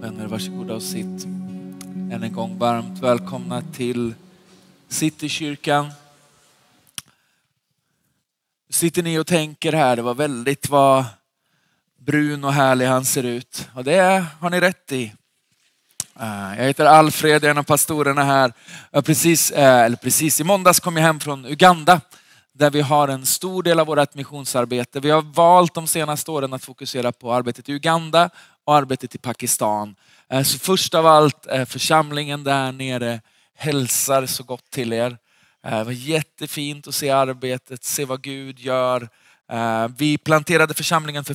Vänner, varsågoda och sitt. Än en gång varmt välkomna till Citykyrkan. Sitter ni och tänker här, det var väldigt vad brun och härlig han ser ut. Och det har ni rätt i. Eh, jag heter Alfred, jag är en av pastorerna här. Jag precis, eh, eller precis, i måndags kom jag hem från Uganda där vi har en stor del av vårt missionsarbete. Vi har valt de senaste åren att fokusera på arbetet i Uganda och arbetet i Pakistan. Eh, så först av allt, eh, församlingen där nere hälsar så gott till er. Eh, det var jättefint att se arbetet, se vad Gud gör. Vi planterade församlingen för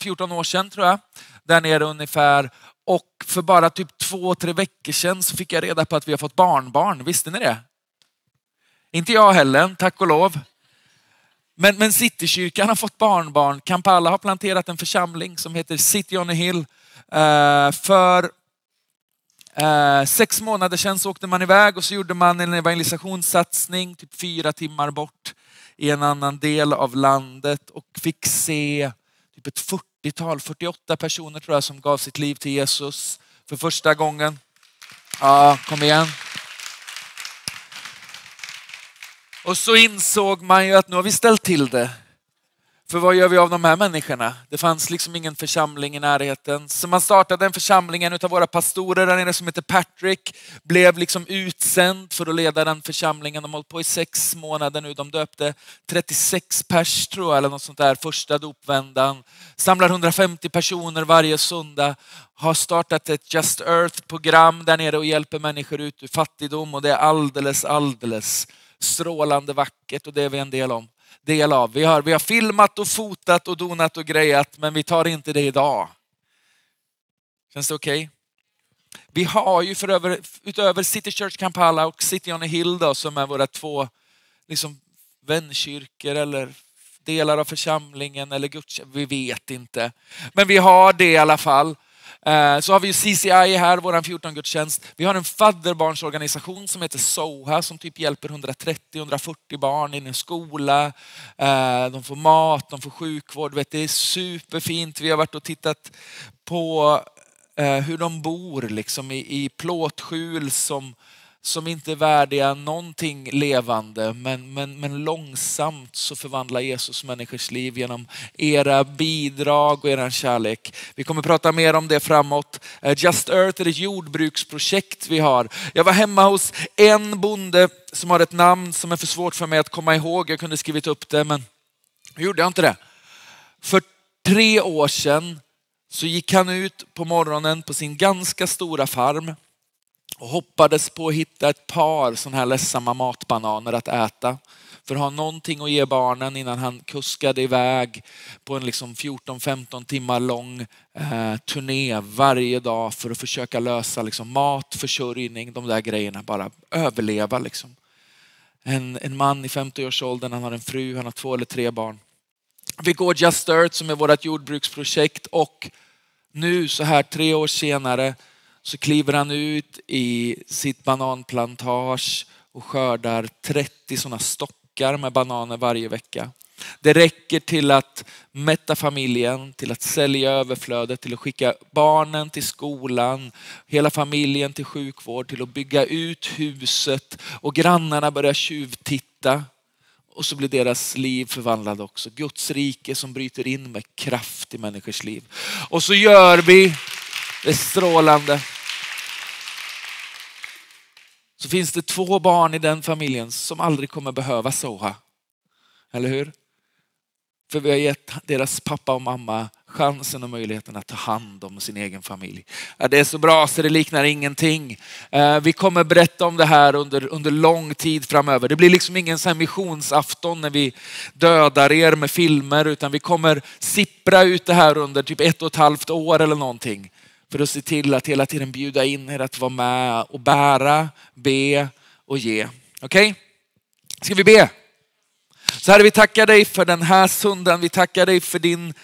14 år sedan tror jag, där nere ungefär. Och för bara typ två, tre veckor sedan så fick jag reda på att vi har fått barnbarn. Visste ni det? Inte jag heller, tack och lov. Men, men Citykyrkan har fått barnbarn. Kampala har planterat en församling som heter City on a Hill. Eh, för eh, sex månader sedan så åkte man iväg och så gjorde man en evangelisationssatsning typ fyra timmar bort i en annan del av landet och fick se typ ett 40-tal, 48 personer tror jag som gav sitt liv till Jesus för första gången. Ja, kom igen. Och så insåg man ju att nu har vi ställt till det. För vad gör vi av de här människorna? Det fanns liksom ingen församling i närheten. Så man startade en församling, en av våra pastorer där nere som heter Patrick, blev liksom utsänd för att leda den församlingen. De har hållit på i sex månader nu. De döpte 36 pers tror jag, eller något sånt där, första dopvändan. Samlar 150 personer varje söndag. Har startat ett Just Earth-program där nere och hjälper människor ut ur fattigdom och det är alldeles, alldeles strålande vackert och det är vi en del om del av. Vi har, vi har filmat och fotat och donat och grejat, men vi tar inte det idag. Känns det okej? Okay? Vi har ju för över, utöver City Church Kampala och City on a Hill då, som är våra två liksom, vänkyrkor eller delar av församlingen eller gudstjänst, vi vet inte. Men vi har det i alla fall. Eh, så har vi CCI här, vår 14-gudstjänst. Vi har en fadderbarnsorganisation som heter SOHA som typ hjälper 130-140 barn in i en skola. Eh, de får mat, de får sjukvård. Det är superfint. Vi har varit och tittat på eh, hur de bor liksom i, plåtskjul som som inte är värdiga någonting levande, men, men, men långsamt så förvandlar Jesus människors liv genom era bidrag och er kärlek. Vi kommer prata mer om det framåt. Eh, Just Earth är ett jordbruksprojekt vi har. Jag var hemma hos en bonde som har ett namn som är för svårt för mig att komma ihåg. Jag kunde skrivit upp det, men jag gjorde jag inte det. För tre år sedan så gick han ut på morgonen på sin ganska stora farm och hoppades på att hitta ett par sådana här ledsamma matbananer att äta. För att ha någonting att ge barnen innan han kuskade iväg på en liksom 14-15 timmar lång eh, turné varje dag för att försöka lösa liksom mat, försörjning, de där grejerna. Bara överleva liksom. En, en man i 50-årsåldern, han har en fru, han har två eller tre barn. Vi går Just Earth som är vårt jordbruksprojekt och nu så här tre år senare så kliver han ut i sitt bananplantage och skördar 30 sådana stockar med bananer varje vecka. Det räcker till att mätta familjen, till att sälja överflödet, till att skicka barnen till skolan, hela familjen till sjukvård, till att bygga ut huset och grannarna börjar tjuvtitta. Och så blir deras liv förvandlade också. Guds rike som bryter in med kraft i människors liv. Och så gör vi det är strålande. Så finns det två barn i den familjen som aldrig kommer behöva Soha. Eller hur? För vi har gett deras pappa och mamma chansen och möjligheten att ta hand om sin egen familj. Det är så bra så det liknar ingenting. Eh, vi kommer berätta om det här under, under lång tid framöver. Det blir liksom ingen så missionsafton när vi dödar er med filmer utan vi kommer sippra ut det här under typ ett och ett halvt år eller någonting för att se till att hela tiden bjuda in er att vara med och bära, be och ge. Okej? Okay? Ska vi be? Så Herre, vi tackar dig för den här söndagen. Vi tackar dig för din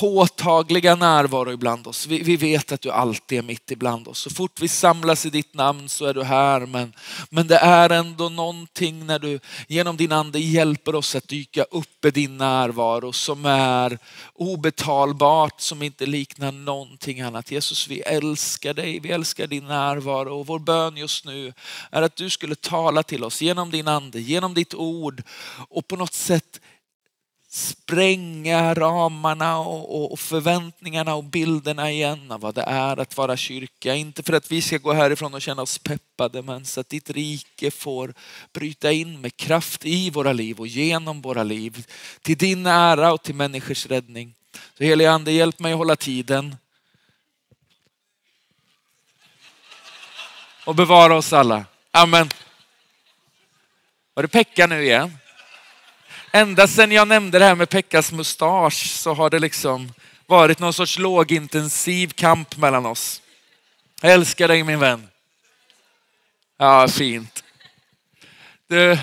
påtagliga närvaro ibland oss. Vi, vi, vet att du alltid är mitt ibland oss. Så fort vi samlas i ditt namn så är du här. Men, men det är ändå någonting när du genom din ande hjälper oss att dyka upp i din närvaro som är obetalbart, som inte liknar någonting annat. Jesus, vi älskar dig. Vi älskar din närvaro och vår bön just nu är att du skulle tala till oss genom din ande, genom ditt ord och på något sätt spränga ramarna och, förväntningarna och bilderna igen av vad det är att vara kyrka. Inte för att vi ska gå härifrån och känna oss peppade men så att ditt rike får bryta in med kraft i våra liv och genom våra liv. Till din ära och till människors räddning. Så helige Ande, hjälp mig att hålla tiden. Och bevara oss alla. Amen. Var det Pekka nu igen? Ända sedan jag nämnde det här med Pekkas mustasch så har det liksom varit någon sorts lågintensiv kamp mellan oss. Jag älskar dig min vän. Ja, fint. Du,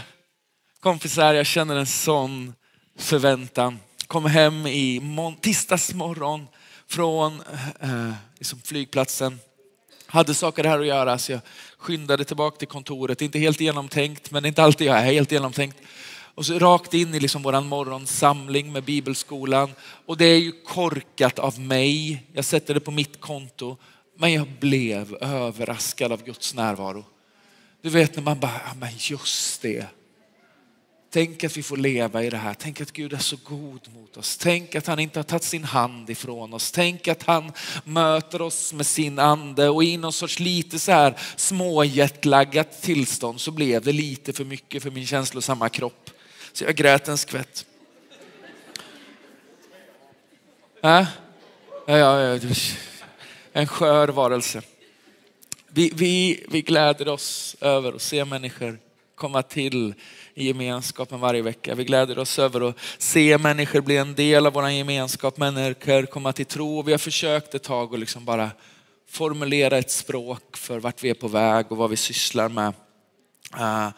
kompisar, jag känner en sån förväntan. Kom hem i tisdagsmorgon från eh, eh, liksom flygplatsen. Hade saker här att göra så jag skyndade tillbaka till kontoret. Inte helt genomtänkt, men inte alltid jag är helt genomtänkt. Och så rakt in i liksom vår morgonsamling med bibelskolan. Och det är ju korkat av mig. Jag sätter det på mitt konto. Men jag blev överraskad av Guds närvaro. Du vet när man bara, ja, men just det. Tänk att vi får leva i det här. Tänk att Gud är så god mot oss. Tänk att han inte har tagit sin hand ifrån oss. Tänk att han möter oss med sin ande och i någon sorts lite så här småjetlaggat tillstånd så blev det lite för mycket för min känslosamma kropp. Så jag grät en skvätt. Äh? Ja, ja, ja. En skör varelse. Vi, vi, vi gläder oss över att se människor komma till i gemenskapen varje vecka. Vi gläder oss över att se människor bli en del av vår gemenskap, människor komma till tro. Vi har försökt ett tag att liksom bara formulera ett språk för vart vi är på väg och vad vi sysslar med. Äh,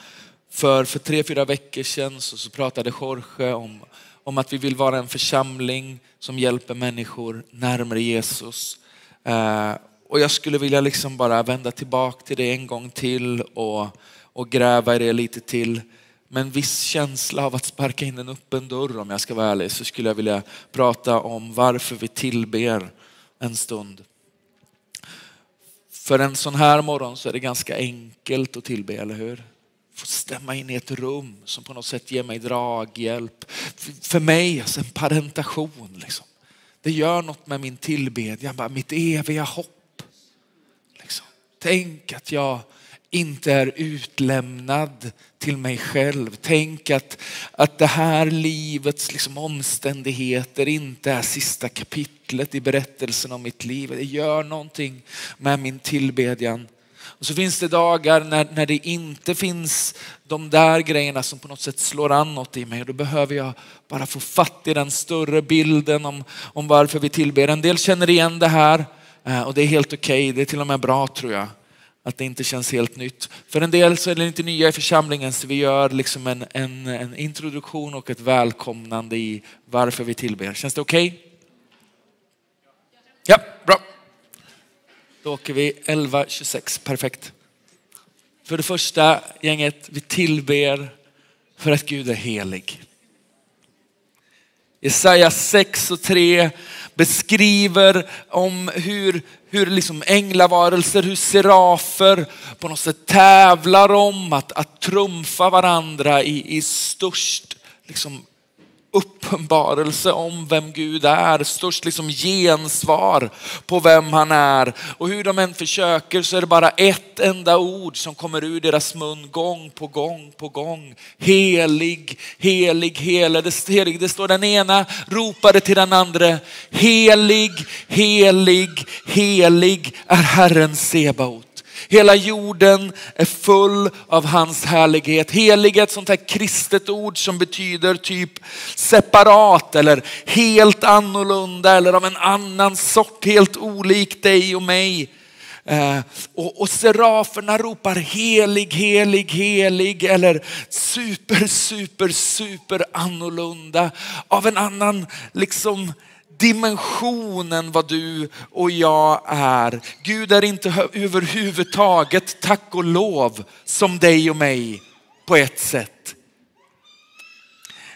för, för tre, fyra veckor sedan så, så pratade Jorge om, om att vi vill vara en församling som hjälper människor närmare Jesus. Eh, och jag skulle vilja liksom bara vända tillbaka till det en gång till och, och gräva i det lite till. Med en viss känsla av att sparka in en öppen dörr om jag ska vara ärlig så skulle jag vilja prata om varför vi tillber en stund. För en sån här morgon så är det ganska enkelt att tillbe, eller hur? Få stämma in i ett rum som på något sätt ger mig draghjälp. För mig, alltså en parentation. Liksom. Det gör något med min tillbedjan, bara mitt eviga hopp. Liksom. Tänk att jag inte är utlämnad till mig själv. Tänk att, att det här livets liksom omständigheter inte är sista kapitlet i berättelsen om mitt liv. Det gör någonting med min tillbedjan. Och så finns det dagar när, när det inte finns de där grejerna som på något sätt slår an något i mig. Och då behöver jag bara få fatt i den större bilden om, om varför vi tillber. En del känner igen det här eh, och det är helt okej. Okay. Det är till och med bra tror jag att det inte känns helt nytt. För en del så är det inte nya i församlingen så vi gör liksom en, en, en introduktion och ett välkomnande i varför vi tillber. Känns det okej? Okay? Ja, bra. Då åker vi 11.26, perfekt. För det första gänget, vi tillber för att Gud är helig. Jesaja 6 och 3 beskriver om hur, hur liksom änglavarelser, hur serafer på något sätt tävlar om att, att trumfa varandra i, i störst liksom uppenbarelse om vem Gud är, störst liksom gensvar på vem han är. Och hur de än försöker så är det bara ett enda ord som kommer ur deras mun gång på gång på gång. Helig, helig, helig. Det står den ena ropade till den andra. Helig, helig, helig är Herren Sebaot. Hela jorden är full av hans härlighet. Helig är ett sånt här kristet ord som betyder typ separat eller helt annorlunda eller av en annan sort, helt olik dig och mig. Eh, och, och seraferna ropar helig, helig, helig eller super, super, super annorlunda av en annan liksom dimensionen vad du och jag är. Gud är inte överhuvudtaget, tack och lov, som dig och mig på ett sätt.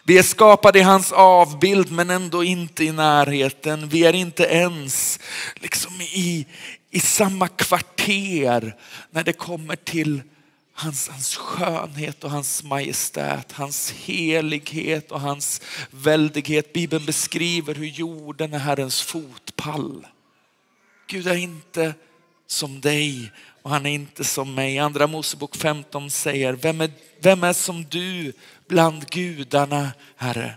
Vi är skapade i hans avbild men ändå inte i närheten. Vi är inte ens liksom i, i samma kvarter när det kommer till hans, hans skönhet och hans majestät, hans helighet och hans väldighet. Bibeln beskriver hur jorden är Herrens fotpall. Gud är inte som dig och han är inte som mig. Andra Mosebok 15 säger, vem är, vem är som du bland gudarna, Herre?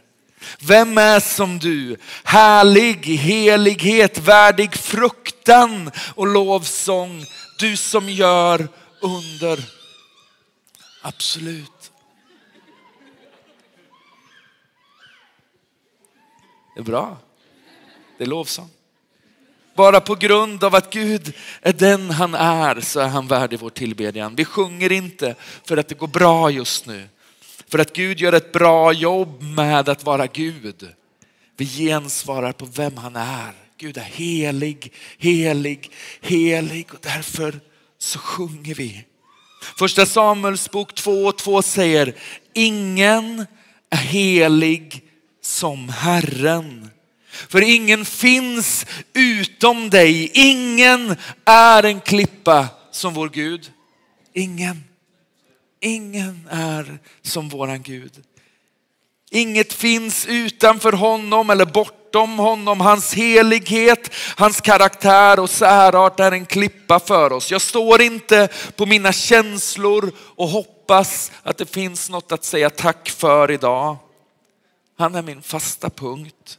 Vem är som du? Härlig helighet, värdig fruktan och lovsång. Du som gör under. Absolut. Det är bra. Det är lovsång. Bara på grund av att Gud är den han är så är han värdig vår tillbedjan. Vi sjunger inte för att det går bra just nu. För att Gud gör ett bra jobb med att vara Gud. Vi gensvarar på vem han är. Gud är helig, helig, helig och därför så sjunger vi. Första Samuels bok 2 och 2 säger, ingen är helig som Herren. För ingen finns utom dig. Ingen är en klippa som vår Gud. Ingen. Ingen är som våran Gud. Inget finns utanför honom eller bortom honom. Hans helighet, hans karaktär och särart är en klippa för oss. Jag står inte på mina känslor och hoppas att det finns något att säga tack för idag. Han är min fasta punkt.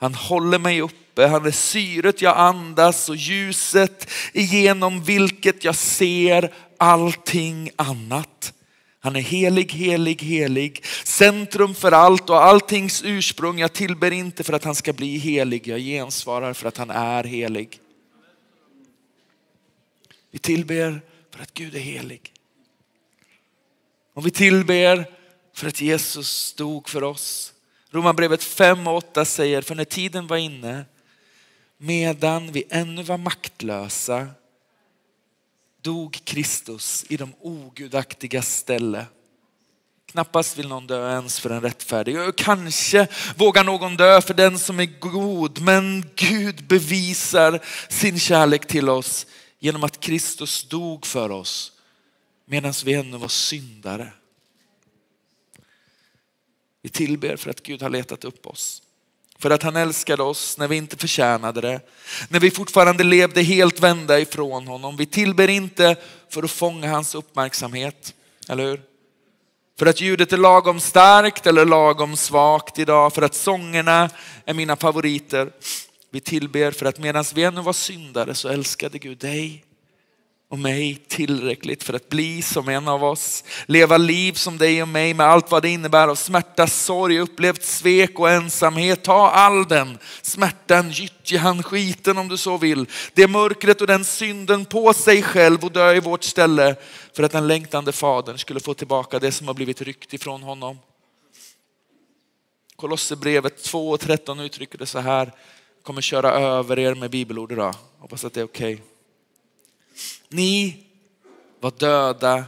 Han håller mig uppe, han är syret jag andas och ljuset igenom vilket jag ser allting annat. Han är helig, helig, helig, centrum för allt och alltings ursprung. Jag tillber inte för att han ska bli helig, jag gensvarar för att han är helig. Vi tillber för att Gud är helig. Och vi tillber för att Jesus dog för oss. Romarbrevet 5 och 8 säger, för när tiden var inne, medan vi ännu var maktlösa, dog Kristus i de ogudaktiga ställe. Knappast vill någon dö ens för en rättfärdig. Kanske vågar någon dö för den som är god, men Gud bevisar sin kärlek till oss genom att Kristus dog för oss medan vi ännu var syndare. Vi tillber för att Gud har letat upp oss. För att han älskade oss när vi inte förtjänade det. När vi fortfarande levde helt vända ifrån honom. Vi tillber inte för att fånga hans uppmärksamhet. Eller hur? För att ljudet är lagom starkt eller lagom svagt idag. För att sångerna är mina favoriter. Vi tillber för att medan vi ännu var syndare så älskade Gud dig och mig tillräckligt för att bli som en av oss. Leva liv som dig och mig med allt vad det innebär av smärta, sorg, upplevt svek och ensamhet. Ta all den smärtan, gyttjan, skiten om du så vill. Det mörkret och den synden på sig själv och dö i vårt ställe för att den längtande fadern skulle få tillbaka det som har blivit ryckt ifrån honom. Kolosserbrevet 2 och 13 uttrycker det så här. kommer köra över er med bibelord idag. Hoppas att det är okej. Okay. Ni var döda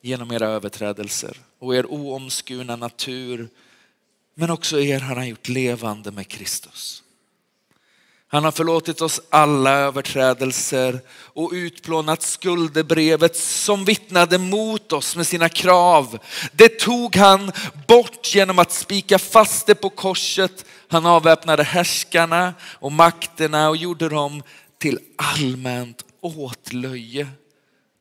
genom era överträdelser och er oomskurna natur. Men också er har han gjort levande med Kristus. Han har förlåtit oss alla överträdelser och utplånat skuldebrevet som vittnade mot oss med sina krav. Det tog han bort genom att spika fast det på korset. Han avväpnade härskarna och makterna och gjorde dem till allmänt åtlöje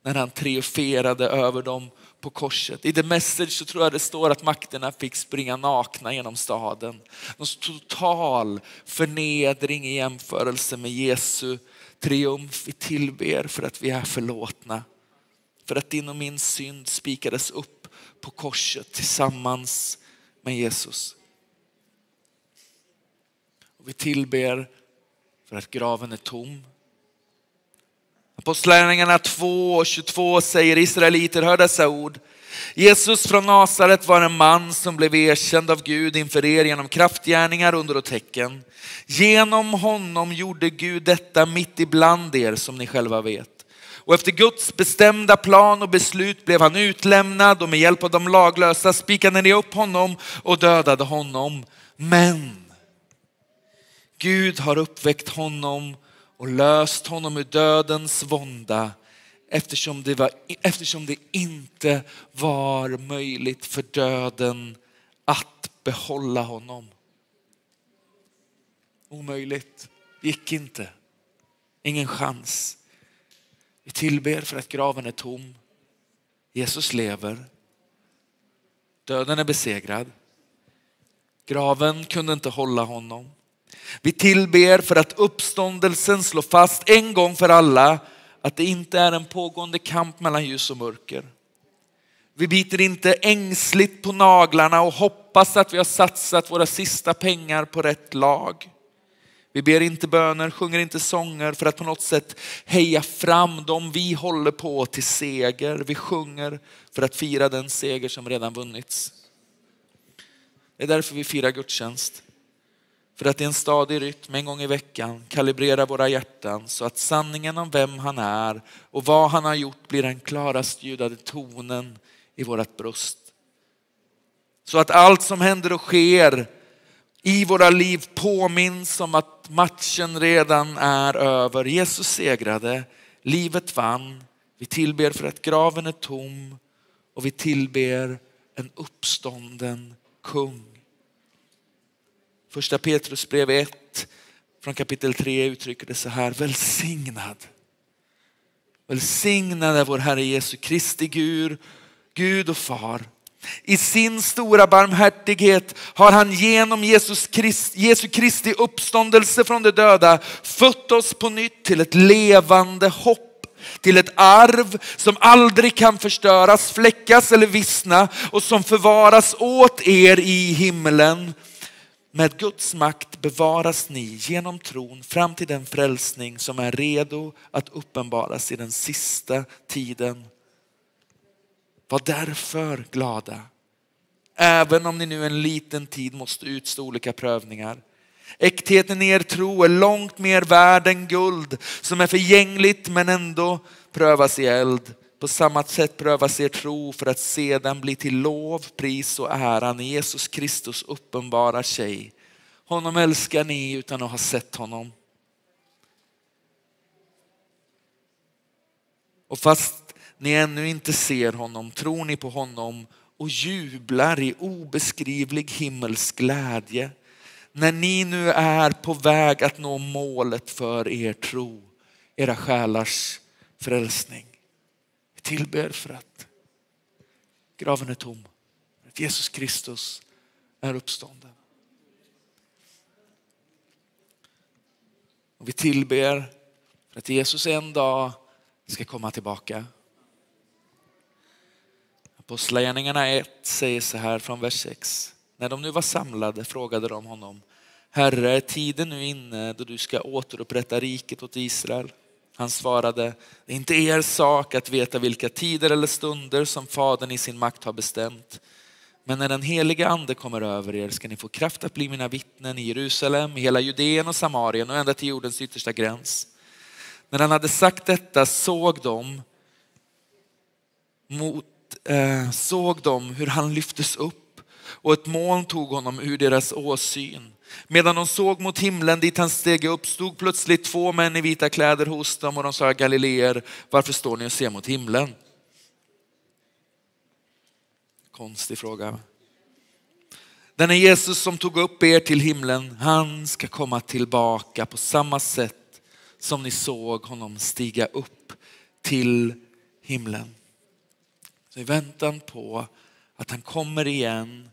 när han triumferade över dem på korset. I The Message så tror jag det står att makterna fick springa nakna genom staden. Någon total förnedring i jämförelse med Jesu triumf. Vi tillber för att vi är förlåtna. För att din och min synd spikades upp på korset tillsammans med Jesus. Och vi tillber för att graven är tom Apostlagärningarna 2 och 22 säger Israeliter, hör dessa ord. Jesus från Nasaret var en man som blev erkänd av Gud inför er genom kraftgärningar, under och tecken. Genom honom gjorde Gud detta mitt ibland er som ni själva vet. Och efter Guds bestämda plan och beslut blev han utlämnad och med hjälp av de laglösa spikade ni upp honom och dödade honom. Men Gud har uppväckt honom och löst honom ur dödens vånda eftersom det, var, eftersom det inte var möjligt för döden att behålla honom. Omöjligt, gick inte. Ingen chans. Vi tillber för att graven är tom. Jesus lever. Döden är besegrad. Graven kunde inte hålla honom. Vi tillber för att uppståndelsen slår fast en gång för alla att det inte är en pågående kamp mellan ljus och mörker. Vi biter inte ängsligt på naglarna och hoppas att vi har satsat våra sista pengar på rätt lag. Vi ber inte böner, sjunger inte sånger för att på något sätt heja fram dem vi håller på till seger. Vi sjunger för att fira den seger som redan vunnits. Det är därför vi firar gudstjänst. För att i en stadig rytm en gång i veckan kalibrera våra hjärtan så att sanningen om vem han är och vad han har gjort blir den klarast ljudade tonen i vårat bröst. Så att allt som händer och sker i våra liv påminns om att matchen redan är över. Jesus segrade, livet vann. Vi tillber för att graven är tom och vi tillber en uppstånden kung. Första Petrus brev 1 från kapitel 3 uttrycker det så här, välsignad. Välsignad är vår Herre Jesu Kristi Gud, Gud och far. I sin stora barmhärtighet har han genom Jesus Christ, Jesu Kristi uppståndelse från de döda fött oss på nytt till ett levande hopp till ett arv som aldrig kan förstöras, fläckas eller vissna och som förvaras åt er i himlen med Guds makt bevaras ni genom tron fram till den frälsning som är redo att uppenbaras i den sista tiden. Var därför glada, även om ni nu en liten tid måste utstå olika prövningar. Äktheten i er tro är långt mer värd än guld som är förgängligt men ändå prövas i eld på samma sätt prövas er tro för att sedan bli till lov, pris och ära när Jesus Kristus uppenbarar sig. Honom älskar ni utan att ha sett honom. Och fast ni ännu inte ser honom tror ni på honom och jublar i obeskrivlig himmelsk glädje när ni nu är på väg att nå målet för er tro, era själars frälsning tillber för att graven är tom. Att Jesus Kristus är uppstånden. Och vi tillber för att Jesus en dag ska komma tillbaka. Apostlagärningarna 1 säger så här från vers 6. När de nu var samlade frågade de honom, Herre, är tiden nu inne då du ska återupprätta riket åt Israel? Han svarade, det är inte er sak att veta vilka tider eller stunder som Fadern i sin makt har bestämt. Men när den heliga ande kommer över er ska ni få kraft att bli mina vittnen i Jerusalem, i hela Judeen och Samarien och ända till jordens yttersta gräns. När han hade sagt detta såg de, mot, eh, såg de hur han lyftes upp och ett moln tog honom ur deras åsyn. Medan de såg mot himlen dit han steg upp stod plötsligt två män i vita kläder hos dem och de sa Galileer, varför står ni och ser mot himlen? Konstig fråga. Den är Jesus som tog upp er till himlen, han ska komma tillbaka på samma sätt som ni såg honom stiga upp till himlen. Så I väntan på att han kommer igen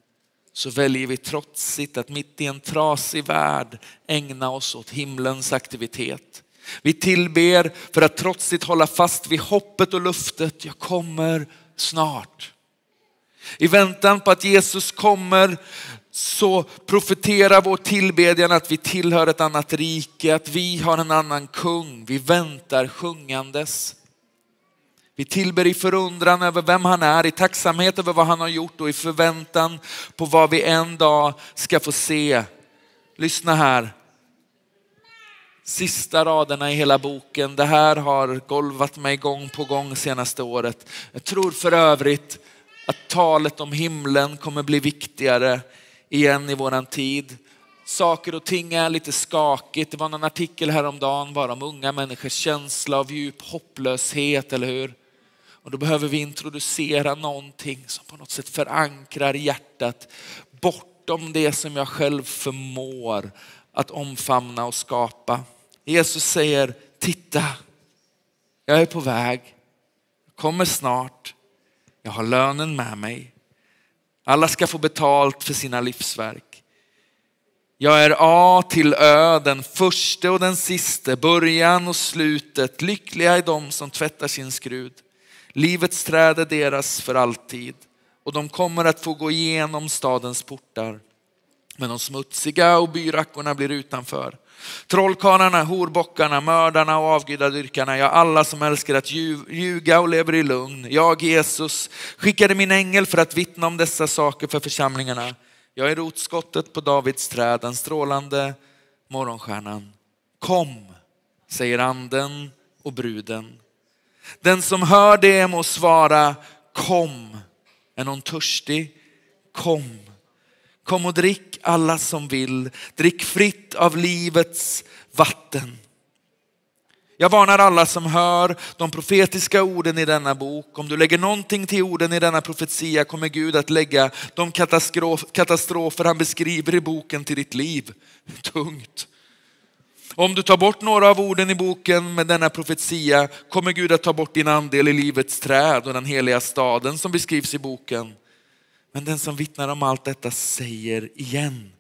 så väljer vi trotsigt att mitt i en trasig värld ägna oss åt himlens aktivitet. Vi tillber för att trotsigt hålla fast vid hoppet och luftet. Jag kommer snart. I väntan på att Jesus kommer så profeterar vår tillbedjan att vi tillhör ett annat rike, att vi har en annan kung. Vi väntar sjungandes. Vi tillber i förundran över vem han är, i tacksamhet över vad han har gjort och i förväntan på vad vi en dag ska få se. Lyssna här. Sista raderna i hela boken. Det här har golvat mig gång på gång senaste året. Jag tror för övrigt att talet om himlen kommer bli viktigare igen i våran tid. Saker och ting är lite skakigt. Det var någon artikel häromdagen bara om unga människors känsla av djup hopplöshet, eller hur? Och då behöver vi introducera någonting som på något sätt förankrar hjärtat bortom det som jag själv förmår att omfamna och skapa. Jesus säger, titta, jag är på väg, jag kommer snart, jag har lönen med mig. Alla ska få betalt för sina livsverk. Jag är A till Ö, den första och den siste, början och slutet. Lyckliga är de som tvättar sin skrud. Livets träd är deras för alltid och de kommer att få gå igenom stadens portar. Men de smutsiga och byrackorna blir utanför. Trollkarlarna, horbockarna, mördarna och avgudadyrkarna, ja alla som älskar att ljuga och lever i lugn. Jag, Jesus, skickade min ängel för att vittna om dessa saker för församlingarna. Jag är rotskottet på Davids träd, den strålande morgonstjärnan. Kom, säger anden och bruden. Den som hör det må svara kom. Är någon törstig? Kom. Kom och drick alla som vill. Drick fritt av livets vatten. Jag varnar alla som hör de profetiska orden i denna bok. Om du lägger någonting till orden i denna profetia kommer Gud att lägga de katastrof, katastrofer han beskriver i boken till ditt liv. Tungt. Om du tar bort några av orden i boken med denna profetia kommer Gud att ta bort din andel i livets träd och den heliga staden som beskrivs i boken. Men den som vittnar om allt detta säger igen,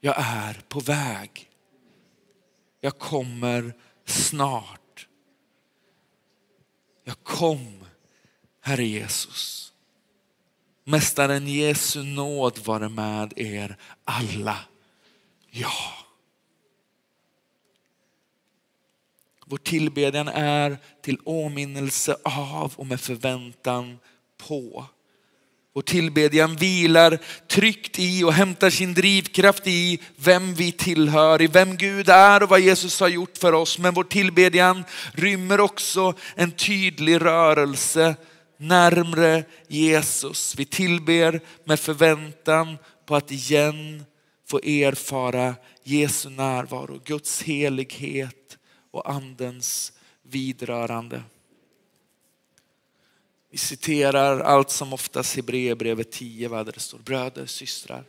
jag är på väg. Jag kommer snart. Jag kom, Herre Jesus. Mästaren Jesu nåd vare med er alla. Ja. Vår tillbedjan är till åminnelse av och med förväntan på. Vår tillbedjan vilar tryggt i och hämtar sin drivkraft i vem vi tillhör, i vem Gud är och vad Jesus har gjort för oss. Men vår tillbedjan rymmer också en tydlig rörelse närmre Jesus. Vi tillber med förväntan på att igen få erfara Jesu närvaro, Guds helighet och andens vidrörande. Vi citerar allt som oftast Hebreerbrevet 10 där det står bröder, systrar.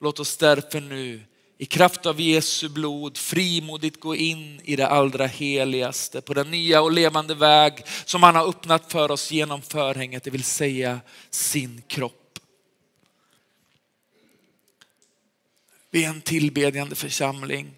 Låt oss därför nu i kraft av Jesu blod frimodigt gå in i det allra heligaste på den nya och levande väg som han har öppnat för oss genom förhänget, det vill säga sin kropp. Vi är en tillbedjande församling.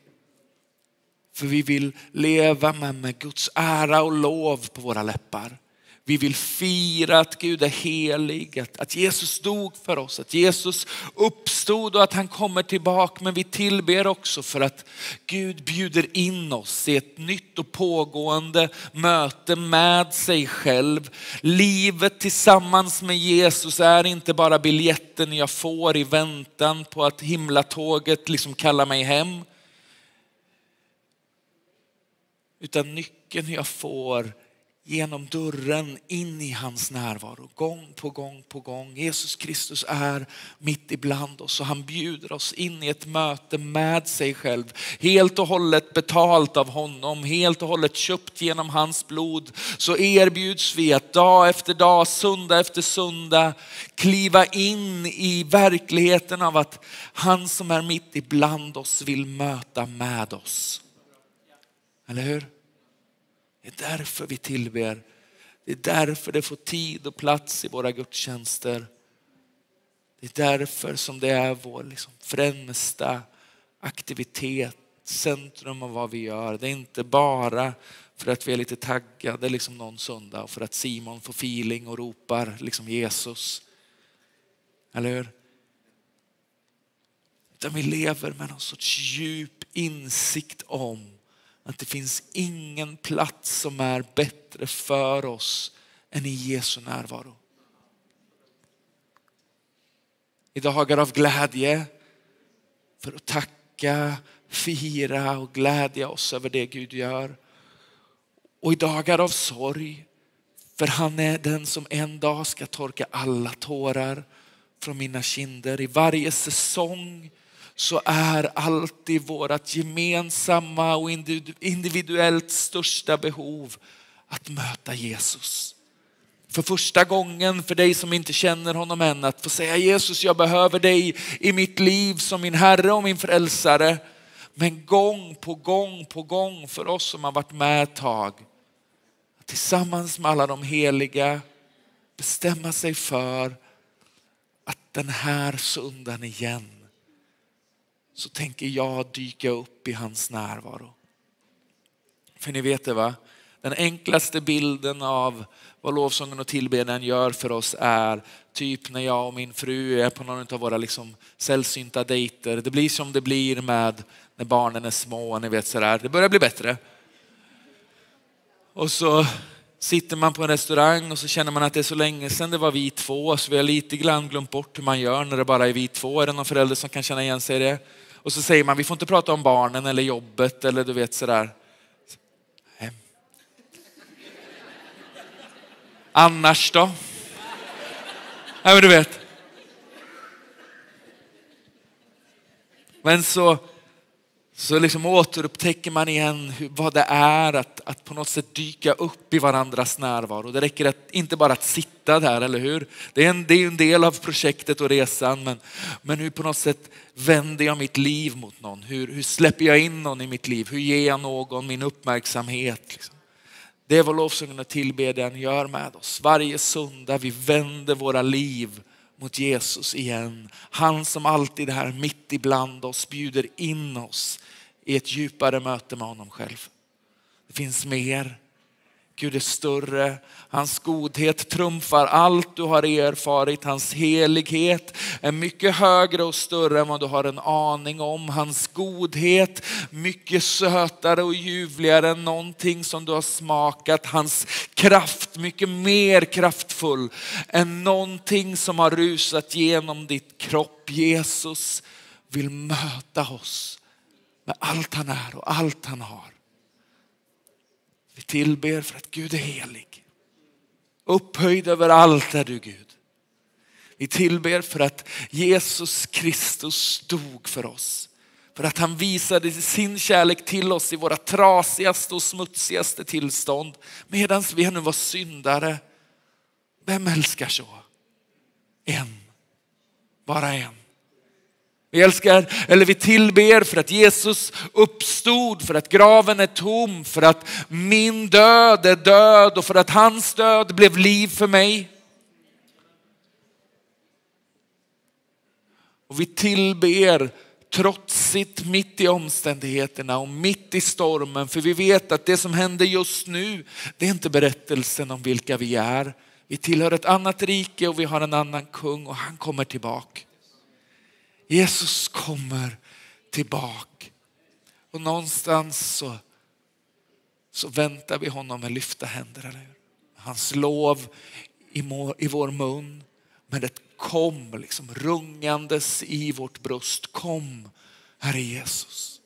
För vi vill leva med Guds ära och lov på våra läppar. Vi vill fira att Gud är helig, att, att Jesus dog för oss, att Jesus uppstod och att han kommer tillbaka. Men vi tillber också för att Gud bjuder in oss i ett nytt och pågående möte med sig själv. Livet tillsammans med Jesus är inte bara biljetten jag får i väntan på att himlatåget liksom kallar mig hem. Utan nyckeln jag får genom dörren in i hans närvaro gång på gång på gång. Jesus Kristus är mitt ibland oss och han bjuder oss in i ett möte med sig själv. Helt och hållet betalt av honom, helt och hållet köpt genom hans blod. Så erbjuds vi att dag efter dag, söndag efter söndag kliva in i verkligheten av att han som är mitt ibland oss vill möta med oss. Eller hur? Det är därför vi tillber. Det är därför det får tid och plats i våra gudstjänster. Det är därför som det är vår liksom främsta aktivitet, centrum av vad vi gör. Det är inte bara för att vi är lite taggade liksom någon söndag och för att Simon får feeling och ropar liksom Jesus. Eller hur? Utan vi lever med någon sorts djup insikt om att det finns ingen plats som är bättre för oss än i Jesu närvaro. I dagar av glädje för att tacka, fira och glädja oss över det Gud gör. Och i dagar av sorg för han är den som en dag ska torka alla tårar från mina kinder. I varje säsong så är alltid vårt gemensamma och individuellt största behov att möta Jesus. För första gången för dig som inte känner honom än att få säga Jesus jag behöver dig i mitt liv som min Herre och min frälsare. Men gång på gång på gång för oss som har varit med ett tag tillsammans med alla de heliga bestämma sig för att den här söndagen igen så tänker jag dyka upp i hans närvaro. För ni vet det va? Den enklaste bilden av vad lovsången och tillbedjan gör för oss är typ när jag och min fru är på någon av våra liksom sällsynta dejter. Det blir som det blir med när barnen är små, ni vet sådär. Det börjar bli bättre. Och så sitter man på en restaurang och så känner man att det är så länge sedan det var vi två så vi har lite grann glömt bort hur man gör när det bara är vi två. Är det någon förälder som kan känna igen sig i det? Och så säger man vi får inte prata om barnen eller jobbet eller du vet sådär. Annars då? Nej men du vet. Men så så liksom återupptäcker man igen vad det är att, att på något sätt dyka upp i varandras närvaro. Det räcker att, inte bara att sitta där, eller hur? Det är en, det är en del av projektet och resan, men, men hur på något sätt vänder jag mitt liv mot någon? Hur, hur släpper jag in någon i mitt liv? Hur ger jag någon min uppmärksamhet? Liksom? Det är vad lovsången och tillbedjan gör med oss. Varje söndag vi vänder våra liv mot Jesus igen. Han som alltid är här mitt ibland oss, bjuder in oss i ett djupare möte med honom själv. Det finns mer. Gud är större. Hans godhet trumfar allt du har erfarit. Hans helighet är mycket högre och större än vad du har en aning om. Hans godhet mycket sötare och ljuvligare än någonting som du har smakat. Hans kraft mycket mer kraftfull än någonting som har rusat genom ditt kropp. Jesus vill möta oss med allt han är och allt han har. Vi tillber för att Gud är helig. Upphöjd över allt är du Gud. Vi tillber för att Jesus Kristus dog för oss. För att han visade sin kärlek till oss i våra trasigaste och smutsigaste tillstånd. Medan vi ännu var syndare. Vem älskar så? En. Bara en. Vi älskar, eller vi tillber för att Jesus uppstod, för att graven är tom, för att min död är död och för att hans död blev liv för mig. Och vi tillber trotsigt mitt i omständigheterna och mitt i stormen. För vi vet att det som händer just nu, det är inte berättelsen om vilka vi är. Vi tillhör ett annat rike och vi har en annan kung och han kommer tillbaka. Jesus kommer tillbaka. Och någonstans så, så väntar vi honom med lyfta händer. Eller hur? Hans lov i, i vår mun men det kom liksom rungandes i vårt bröst. Kom Herre Jesus.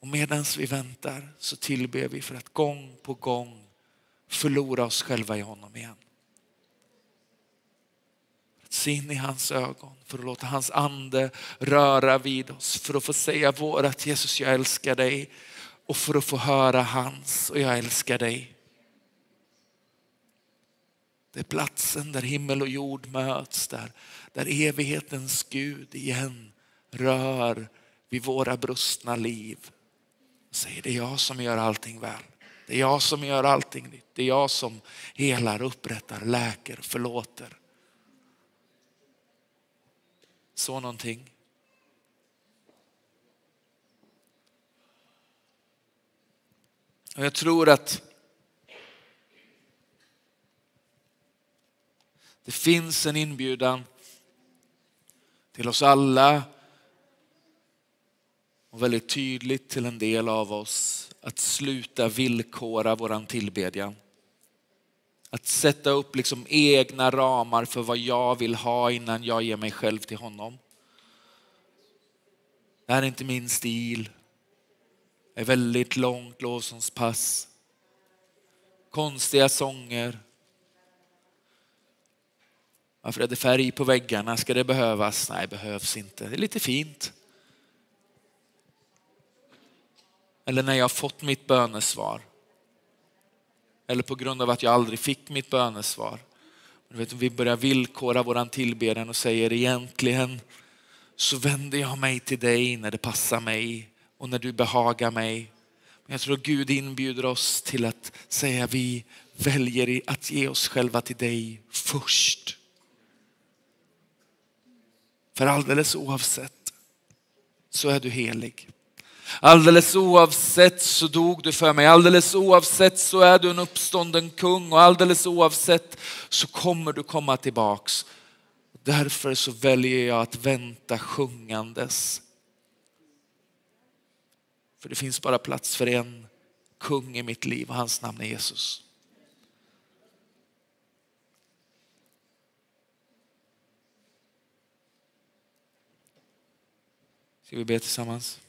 Och medan vi väntar så tillber vi för att gång på gång förlora oss själva i honom igen se in i hans ögon, för att låta hans ande röra vid oss, för att få säga vårat Jesus jag älskar dig och för att få höra hans och jag älskar dig. Det är platsen där himmel och jord möts, där, där evighetens Gud igen rör vid våra brustna liv. Och säger det är jag som gör allting väl. Det är jag som gör allting nytt. Det är jag som helar, upprättar, läker, förlåter. Så någonting. Och jag tror att det finns en inbjudan till oss alla och väldigt tydligt till en del av oss att sluta villkora våran tillbedjan. Att sätta upp liksom egna ramar för vad jag vill ha innan jag ger mig själv till honom. Det här är inte min stil. Det är väldigt långt lovsångspass. Konstiga sånger. Varför är det färg på väggarna? Ska det behövas? Nej, behövs inte. Det är lite fint. Eller när jag har fått mitt bönesvar. Eller på grund av att jag aldrig fick mitt bönesvar. Vi börjar villkora våran tillbedjan och säger egentligen så vänder jag mig till dig när det passar mig och när du behagar mig. Men jag tror att Gud inbjuder oss till att säga vi väljer att ge oss själva till dig först. För alldeles oavsett så är du helig. Alldeles oavsett så dog du för mig. Alldeles oavsett så är du en uppstånden kung och alldeles oavsett så kommer du komma tillbaks. Därför så väljer jag att vänta sjungandes. För det finns bara plats för en kung i mitt liv och hans namn är Jesus. Ska vi be tillsammans?